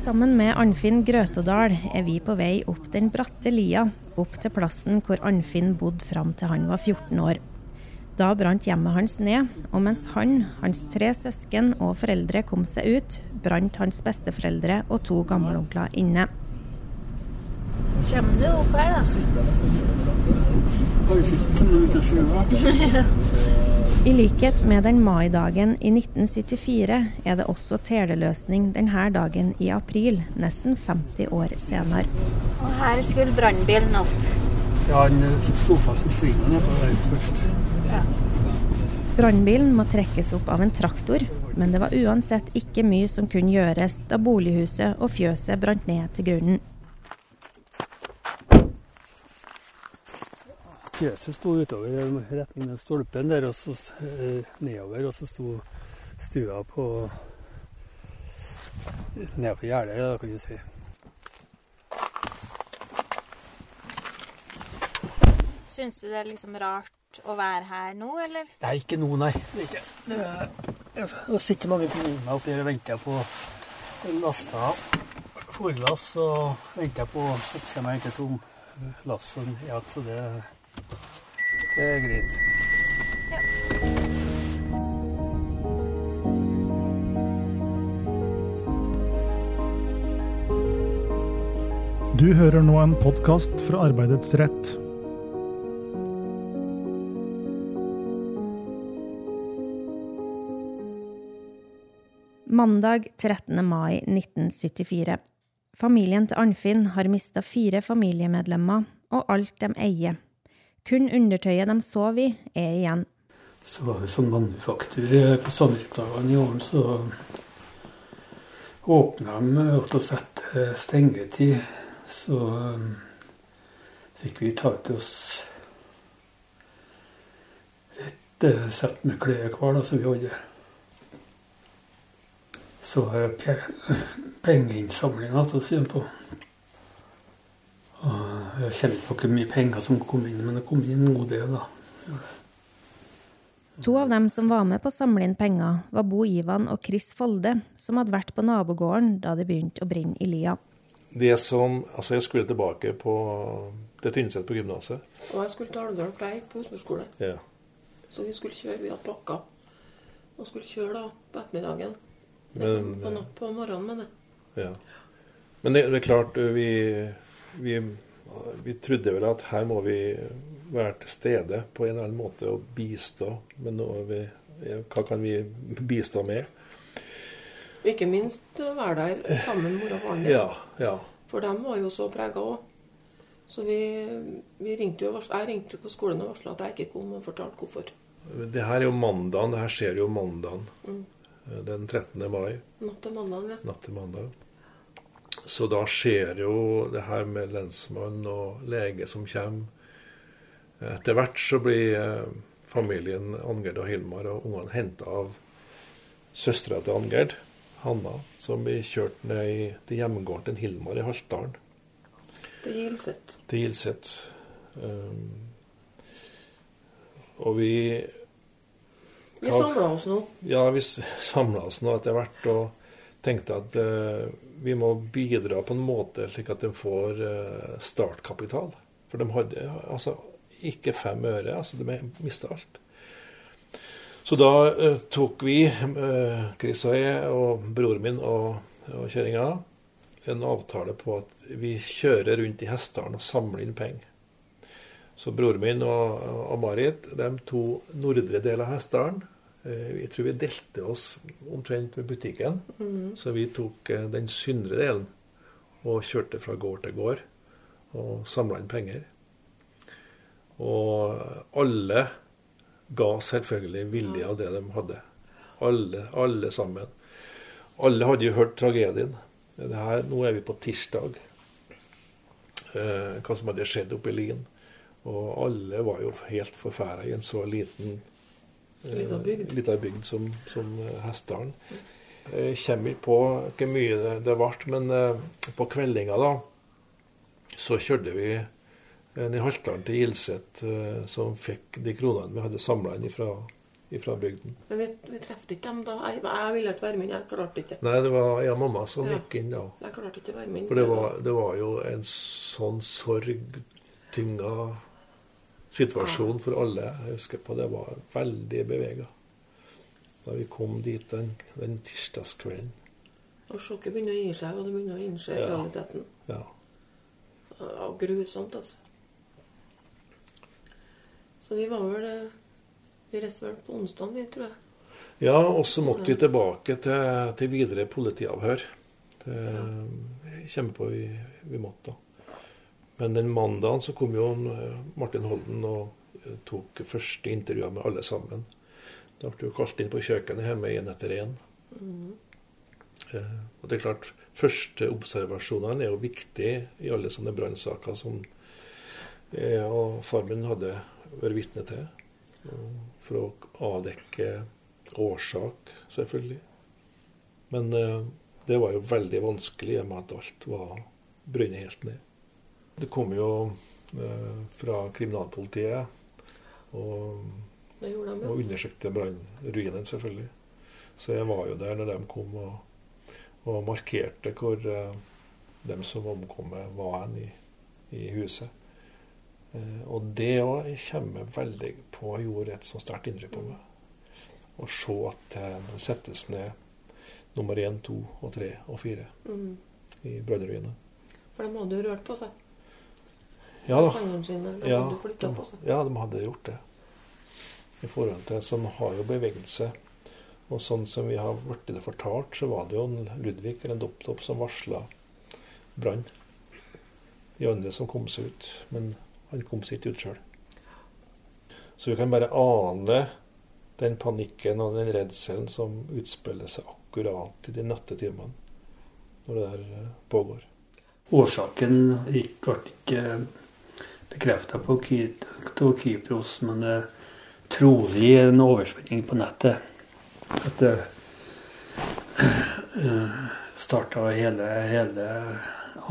Sammen med Arnfinn Grøtedal er vi på vei opp den bratte lia, opp til plassen hvor Arnfinn bodde fram til han var 14 år. Da brant hjemmet hans ned, og mens han, hans tre søsken og foreldre kom seg ut, brant hans besteforeldre og to gamleonkler inne. Kommer du opp her, da? I likhet med den maidagen i 1974 er det også teleløsning denne dagen i april, nesten 50 år senere. Og her skulle brannbilen opp. Ja, den sto fast i svingen på vei først. Ja. Brannbilen må trekkes opp av en traktor, men det var uansett ikke mye som kunne gjøres da bolighuset og fjøset brant ned til grunnen. Fjøset sto utover retning av stolpen der, og så eh, nedover. Og så sto stua på nedover gjerdet, da, kan du si. Syns du det er liksom rart å være her nå, eller? Nei, ikke nå, nei. Det er ikke. Det sitter mange pingviner oppi her og venter på lasta forlass og venter på at jeg skal hente tom lass og ja, så det det er greit. Ja. Du hører nå en podkast fra Arbeidets rett. Mandag 13. mai 1974. Familien til Arnfinn har mista fire familiemedlemmer og alt de eier. Kun undertøyet de sov i, er igjen. Så var det sånn manufaktur på samvirkedagene i åren, så åpna de og satte stengetid. Så um, fikk vi ta til oss et uh, sett med klær hver da, som vi hadde. Så var det pengeinnsamlinga til å sy på. Jeg kjemper ikke hvor mye penger som kom inn, men det kom inn en god del. da. To av dem som var med på å samle inn penger, var Bo Ivan og Chris Folde, som hadde vært på nabogården da det begynte å brenne i lia. Det som, altså Jeg skulle tilbake på, til Tynset på gymnaset. Og jeg skulle til Alvdal, for jeg gikk på husmorskole. Ja. Så vi skulle kjøre, vi hadde pakka. Og skulle kjøre da på ettermiddagen. Men, på, på morgenen, mener jeg. Ja. Men det, det er klart, vi vi, vi, trodde vel at her må vi være til stede på en eller annen måte og bistå. Men vi, hva kan vi bistå med? Ikke minst være der sammen med mor og faren din. Ja, ja. For dem var jo så prega òg. Så vi, vi ringte jo, jeg ringte på skolen og varsla at jeg ikke kom, og fortalte hvorfor. Det her er jo mandagen. Det her skjer jo mandagen. Mm. Den 13. mai. Natt til mandag, ja. Natt til mandag. Så da skjer jo det her med lensmann og lege som kommer. Etter hvert så blir eh, familien Angerd og Hilmar og ungene henta av søstera til Angerd, Hanna, som blir kjørt ned til hjemgården til Hilmar i Haltdalen. Til Gilset. Til Gilset. Um, og vi Vi samla oss nå. Ja, vi samla oss nå etter hvert. og tenkte at uh, vi må bidra på en måte slik at de får uh, startkapital. For de hadde altså ikke fem øre. altså De mista alt. Så da uh, tok vi, Chris og jeg og broren min og, og kjerringa, en avtale på at vi kjører rundt i Hessdalen og samler inn penger. Så broren min og, og Marit, de to nordre deler av Hessdalen, Eh, jeg tror vi delte oss omtrent med butikken. Mm. Så vi tok eh, den syndre delen og kjørte fra gård til gård og samla inn penger. Og alle ga selvfølgelig vilje av det de hadde. Alle, alle sammen. Alle hadde jo hørt tragedien. Her, nå er vi på tirsdag. Eh, hva som hadde skjedd oppe i Lien. Og alle var jo helt forferda i en så liten Lita bygd. Lita bygd som, som eh, Hessdalen. Jeg kommer ikke på hvor mye det, det ble, men eh, på kveldinga da, så kjørte vi En i Haltdalen til Gilset eh, som fikk de kronene vi hadde samla inn ifra, ifra bygden. Men vi, vi traff ikke dem da. Jeg, jeg ville ikke være med inn. Jeg klarte ikke. Nei, det var jeg og mamma som Ja. gikk inn da. Jeg klarte ikke å være med inn. For det var, det var jo en sånn sorgtynga situasjon for alle. Jeg husker på det var veldig bevega. Da vi kom dit den, den tirsdagskvelden. Og sjokket begynner å gi seg, og det begynner å innse Ja. realiteten. Ja. Ja, grusomt, altså. Så vi var vel eh, Vi reiste vel på onsdag, vi, tror jeg. Ja, og så måtte vi tilbake til, til videre politiavhør. Det kommer på vi, vi måtte. da. Men den mandagen så kom jo eh, Martin Holden og eh, tok første intervjuer med alle sammen. Da ble jo kalt inn på kjøkkenet hjemme én etter én. Mm. og det er klart, Første observasjonene er jo viktig i alle sånne brannsaker som jeg og far min hadde vært vitne til. For å avdekke årsak, selvfølgelig. Men eh, det var jo veldig vanskelig i og med at alt var brønnet helt ned. Det kom jo eh, fra kriminalpolitiet og, og undersøkte brannruinen, selvfølgelig. Så jeg var jo der når de kom og, og markerte hvor eh, de som omkommet var hen i, i huset. Eh, og det òg kommer veldig på gjorde et så sterkt inntrykk på meg. Å se at det settes ned nummer én, to og tre og fire Mm. i brannruinen. For de hadde jo rørt på seg. Ja da. Sine. De Ja, de, på ja, de hadde gjort det. I forhold til Som har jo bevegelse. Og sånn som vi har blitt det fortalt, så var det jo en Ludvig eller en Dopptopp som varsla brann. De andre som kom seg ut. Men han kom seg ikke ut sjøl. Så vi kan bare ane den panikken og den redselen som utspiller seg akkurat i de nattetimene når det der eh, pågår. Årsaken gikk- ble ikke bekrefta på Kypros, men det er trolig en overspenning på nettet. At det starta hele, hele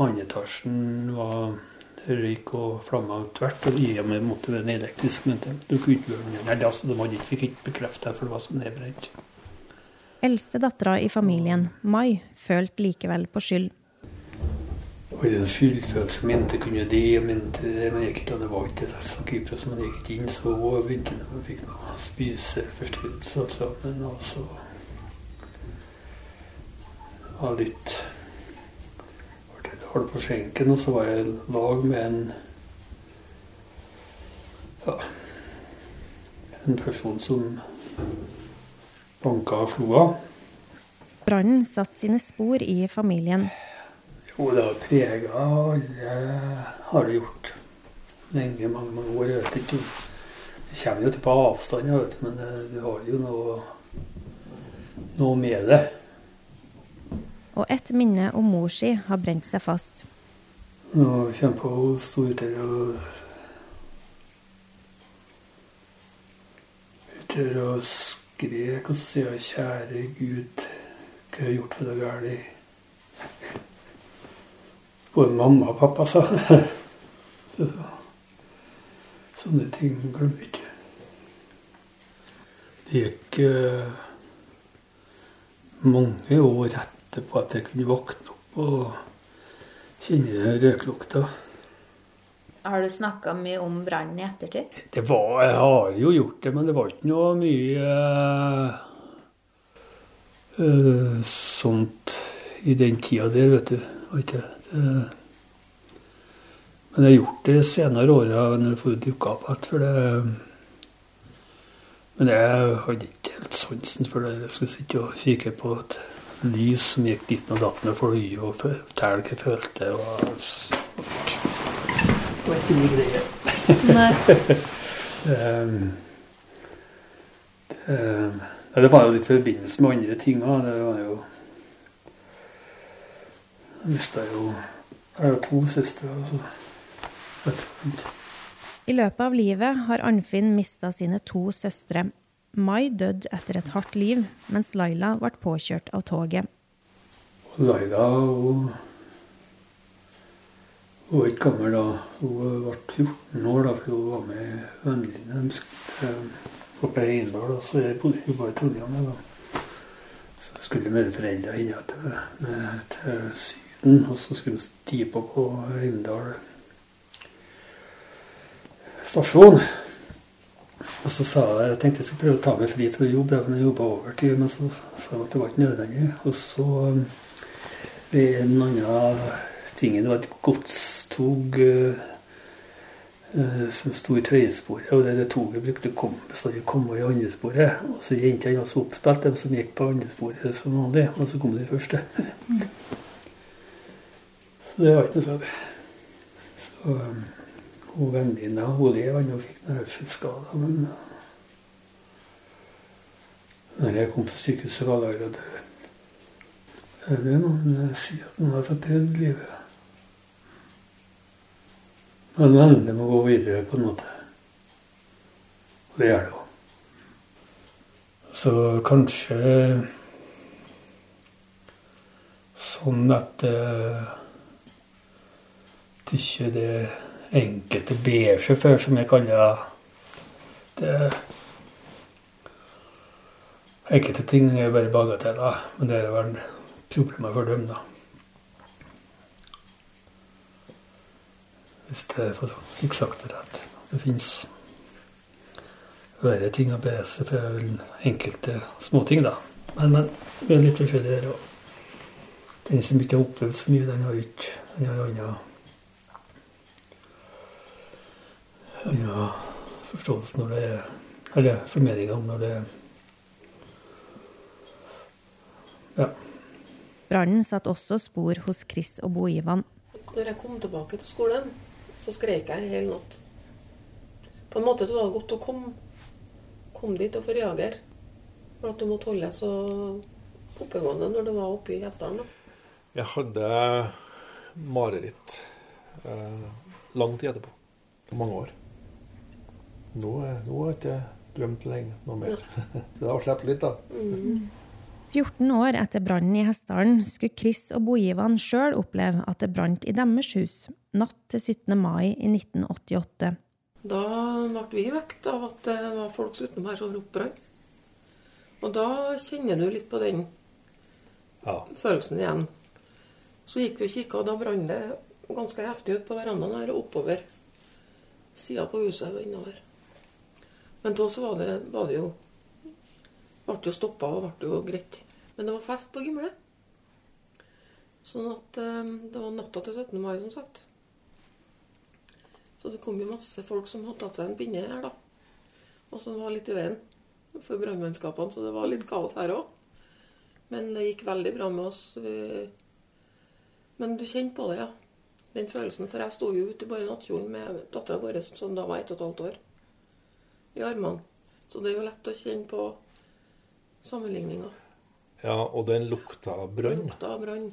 andre etasjen var røyk og flammer tvert, og i og med måtte være elektrisk, men det, du kunne ikke gjøre noe. Altså, de hadde ikke, fikk ikke bekrefta, for det var så nedbrent. Eldste dattera i familien, Mai, følte likevel på skyld. I den skyldfølelsen mente kunne det, mente det, men ikke da det var ikke det. Så Kypros, men jeg gikk ikke inn, så begynte de å fikk noe spiseforstyrrelse altså. Men også var litt hard på skjenken, og så var jeg lag med en ja, en person som banka floa. Brannen satte sine spor i familien. Jo, det har prega alle, har det gjort. Lenge, mange, mange år. Jeg vet ikke om Det kommer jo til på avstand, vet, men du har jo noe, noe med det. Og et minne om mor si har brent seg fast. Nå på hun sto ute og Ute og skrek, og så sier hun 'Kjære Gud, hva har jeg gjort for deg galt?' Både mamma og pappa sa Så- Sånne ting glemmer vi ikke. Det gikk eh, mange år etterpå at jeg kunne våkne opp og kjenne røyklukta. Har du snakka mye om brannen i ettertid? Det var, jeg har jo gjort det, men det var ikke noe mye uh, uh, sånt i den tida der, vet du. Var ikke det. Det. Men jeg har gjort det senere åra når det får dukka opp igjen. For det Men jeg hadde ikke helt sansen for det. Jeg skulle sitte og kikke på et lys som gikk dit og datt med fly, og fortelle hva jeg følte. Og, det var ikke mye greier. Ehm, det, det var jo litt i forbindelse med andre ting òg. Det var jo Jeg mista jo Jeg har jo to søstre. Altså. I løpet av livet har Arnfinn mista sine to søstre. Mai døde etter et hardt liv, mens Laila ble påkjørt av toget. Og Laila hun Hun var ikke gammel da. Hun ble 14 år da, for hun var med vennene. Skulle få på Heimdal, Så jeg bodde hun bare i Trondheim. Så skulle mine foreldre henne til, med, til Syden, og så skulle vi stige på på Heimdal stasjon. Og så sa jeg, jeg tenkte jeg skulle prøve å ta meg fri fra jobb, jeg jobba overtid, men så sa jeg at det var ikke nødvendig. Og så ved en annen ting Det var et godstog uh, som sto i tredjesporet, og det, det toget brukte å komme, bestandig kom i andresporet. Og så jentene også oppspilt dem som gikk på andresporet som vanlig, og så kom de første. Mm. Så det var ikke noe særlig. Så... Um, hun venninna hun ennå og fikk noen hørselsskader. Men når jeg kom til sykehuset, var Laila død. Det er noen sier at noen har fått prøvd livet. Men det må gå videre på en måte. Og det gjør det òg. Så kanskje sånn at uh, ikke det enkelte B-sjåfør, som jeg kaller det. Enkelte ting er bare bagateller, men det er vel problemer for dem, da. Hvis jeg fikk sagt det rett. Det fins verre ting å be seg for enkelte småting, da. Men, men vi er litt forskjellige der òg. Den som ikke har opplevd så mye, den har ikke den har annet ja, forståelsen når det er Eller formeninga når det er Ja. Brannen satte også spor hos Chris og Bo Ivan. Når jeg kom tilbake til skolen, så skrek jeg en hel natt. På en måte så var det godt å komme, kom dit og få reagere. For at du måtte holde så oppegående når du var oppe i Gjesdalen. Jeg hadde mareritt eh, lang tid etterpå. Mange år. Nå, nå har jeg ikke glemt lenge noe mer. Så da har sluppet litt, da. Mm. 14 år etter brannen i Hessdalen skulle Chris og Boivan sjøl oppleve at det brant i deres hus natt til 17. mai i 1988. Da ble vi vekt av at det var folk utenom her som ropte brann. Og da kjenner du litt på den ja. følelsen igjen. Så gikk vi og kikka, og da brant det ganske heftig ut på verandaen her og oppover sida på huset og innover. Men da så var det, var det jo Ble jo stoppa og ble jo greit. Men det var fest på Gimle. Sånn at um, det var natta til 17. mai, som sagt. Så det kom jo masse folk som hadde tatt seg en pinne her, da. Og som var litt i veien for brannmannskapene, så det var litt kaos her òg. Men det gikk veldig bra med oss. Men du kjenner på det, ja. Den følelsen. For jeg sto jo ute i bare nattkjolen med dattera vår som da var ett og et halvt år i armene. Så det er jo lett å kjenne på sammenligninga. Ja, og den lukta av brann, lukta av brann.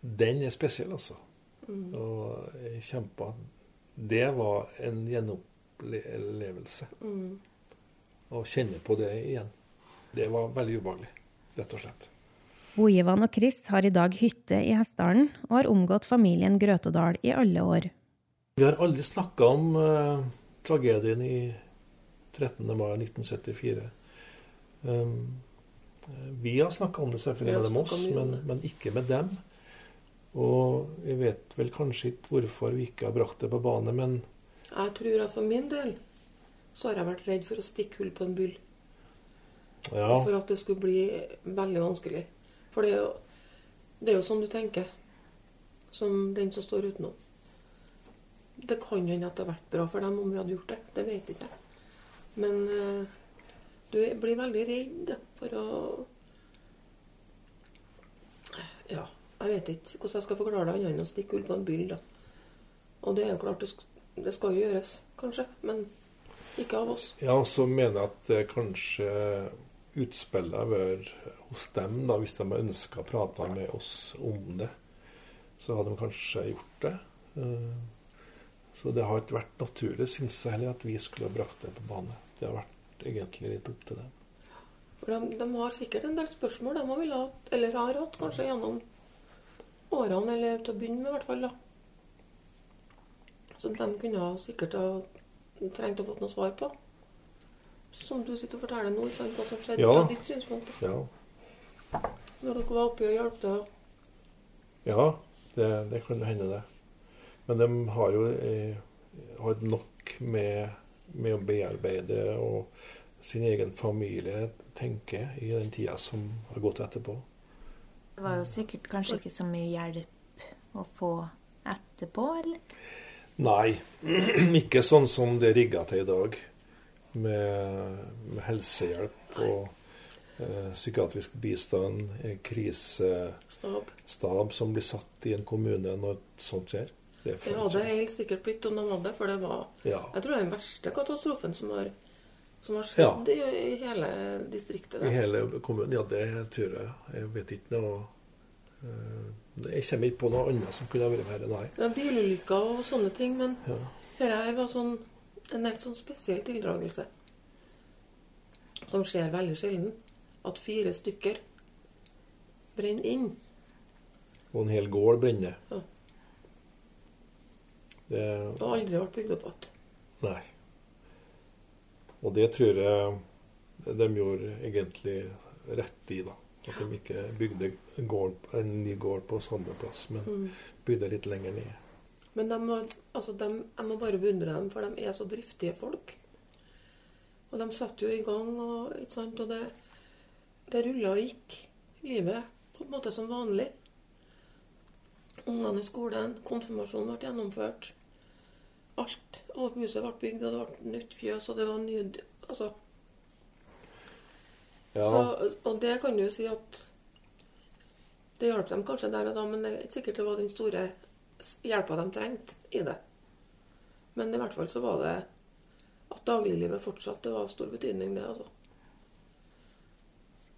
den er spesiell, altså. Mm. Og jeg kjempa Det var en gjenopplevelse. Mm. Å kjenne på det igjen. Det var veldig ubehagelig, rett og slett. Bojevan og Chris har i dag hytte i Hessdalen og har omgått familien Grøtedal i alle år. Vi har aldri snakka om uh, tragedien i 13. mai 1974. Um, vi har snakka om det selvfølgelig mellom oss, men, men, ikke med dem. Og jeg vet vel kanskje ikke hvorfor vi ikke har brakt det på bane, men Jeg tror at for min del så har jeg vært redd for å stikke hull på en byll. Ja. For at det skulle bli veldig vanskelig. For det er jo, det er jo sånn du tenker, som den som står utenom. Det kan hende at det har vært bra for dem om vi hadde gjort det. Det vet ikke jeg. Men uh, du blir veldig redd for å Ja, jeg vet ikke hvordan jeg skal forklare det annet enn å stikke hull på en byll. da. Og det er jo klart, det skal jo gjøres, kanskje. Men ikke av oss. Ja, og så mener jeg at det kanskje utspillet har vært hos dem, da, hvis de har ønska å prate med oss om det. Så hadde de kanskje gjort det. Så det har ikke vært naturlig, syns jeg heller, at vi skulle ha brakt det på bane. Det har vært egentlig litt opp til dem. For de, de har sikkert en del spørsmål de har hatt, eller har hatt kanskje gjennom årene, eller til å begynne med i hvert fall. da. som de kunne sikkert ha trengt å fått noe svar på. Som du sitter og forteller nå, sant, hva som skjedde Ja. fra ditt synspunkt. Ja, Når dere var oppe og hjalp til. ja det, det kunne hende, det. Men de har jo har hatt nok med, med å bearbeide og sin egen familie, tenker jeg, i den tida som har gått etterpå. Det var jo sikkert kanskje ikke så mye hjelp å få etterpå, eller? Nei, ikke sånn som det er rigga til i dag. Med, med helsehjelp og eh, psykiatrisk bistand, eh, krisestab som blir satt i en kommune når sånt skjer. Det Det hadde helt sikkert blitt om de hadde, for det var Ja. Jeg tror det er den verste katastrofen som har, som har skjedd i, i hele distriktet. I hele kommunen. Ja, det tror jeg. Jeg vet ikke noe eh, Jeg kommer ikke på noe annet som kunne vært verre, nei. Det er bilulykker og sånne ting, men Ja. dette her var sånn, en helt sånn spesiell tildragelse. Som skjer veldig sjelden. At fire stykker brenner inn. Og en hel gård brenner. Ja. Det, Og aldri vært bygd opp igjen. nei. Og det tror jeg de gjorde egentlig rett i, da. At de ikke bygde gård, en ny gård på samme plass, men Mm. bygde litt lenger ned. Men de må, altså de, jeg må bare beundre dem, for de er så driftige folk. Og de satte jo i gang, og, og det, det rulla og gikk. Livet på en måte som vanlig. Ungene i skolen, konfirmasjonen ble gjennomført. Alt. Og huset ble bygd, og det ble nytt fjøs, og det var nye Altså, Ja, så, og det kan du si at Det hjalp dem kanskje der og da, men det er ikke sikkert det var den store hjelpa de trengte i det. Men i hvert fall så var det at dagliglivet fortsatt det var stor betydning, det. altså.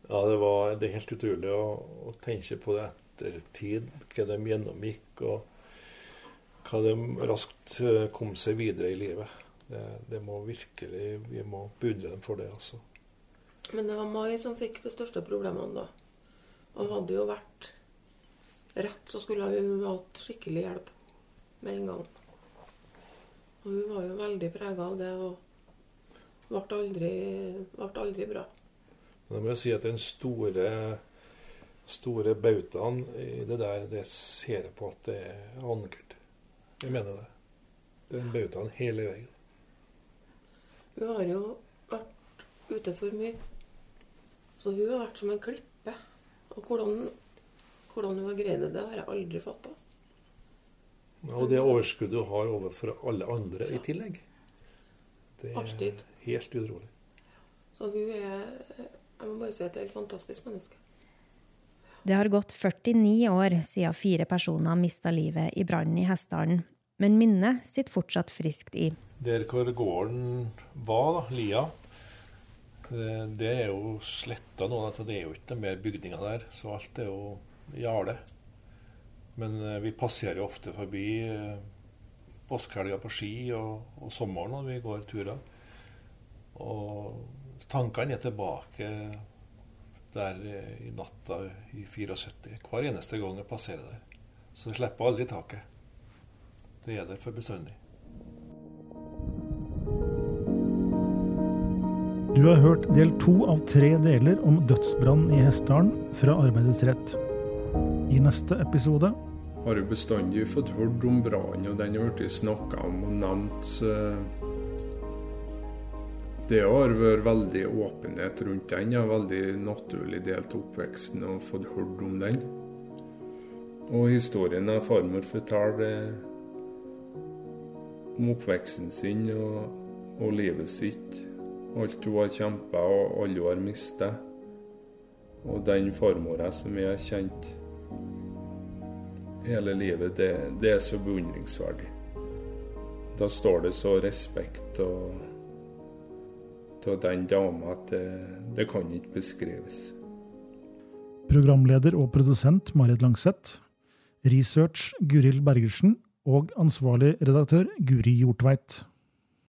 ja det, var, det er helt utrolig å, å tenke på det ettertid, hva de gjennomgikk, og hva de raskt eh, kom seg videre i livet. Det, det må virkelig Vi må beundre dem for det, altså. Men det var Mai som fikk de største problemene da. Og hadde jo vært rett, så skulle hun hatt skikkelig hjelp med en gang. Og hun var jo veldig prega av det og ble aldri, ble aldri bra. Da må jeg si at den store store bautaen i det der, det ser jeg på at det er Annegerd. Jeg mener det. Den bautaen hele veien. Hun har jo vært ute for mye. Så hun har vært som en klippe. Og hvordan, hvordan hun har greid det, det har jeg aldri fatta. Og det overskuddet hun har overfor alle andre i tillegg. Det er Arstid. helt utrolig. Så hun er Jeg må bare si at det er et helt fantastisk menneske. Det har gått 49 år siden fire personer mista livet i brannen i Hessdalen, men minnet sitter fortsatt friskt i. Der hvor gården var, da, Lia, det, det er jo sletta nå. Altså det er jo ikke mer bygninger der, så alt er jo jale. Men eh, vi passerer jo ofte forbi eh, påskehelga på ski og, og sommeren når vi går turer. Og tankene er tilbake der eh, i natta i 74. Hver eneste gang jeg passerer der. Så jeg slipper aldri taket. Det er der for bestandig. Du har hørt del to av tre deler om dødsbrann i Hessdalen fra Arbeidets rett. I neste episode har jo bestandig fått hørt om brannen, og den har blitt snakka om og nevnt. Det har vært veldig åpenhet rundt den. Jeg har veldig naturlig delt oppveksten og fått hørt om den. Og historien av farmor forteller om oppveksten sin og, og livet sitt. Alt hun har kjempa og alle hun har mista. Og den farmora som jeg har kjent hele livet, det, det er så beundringsverdig. Da står det så respekt og, til den dama at det, det kan ikke beskrives. Programleder og produsent Marit Langseth. Research Guril Bergersen. Og ansvarlig redaktør Guri Hjortveit.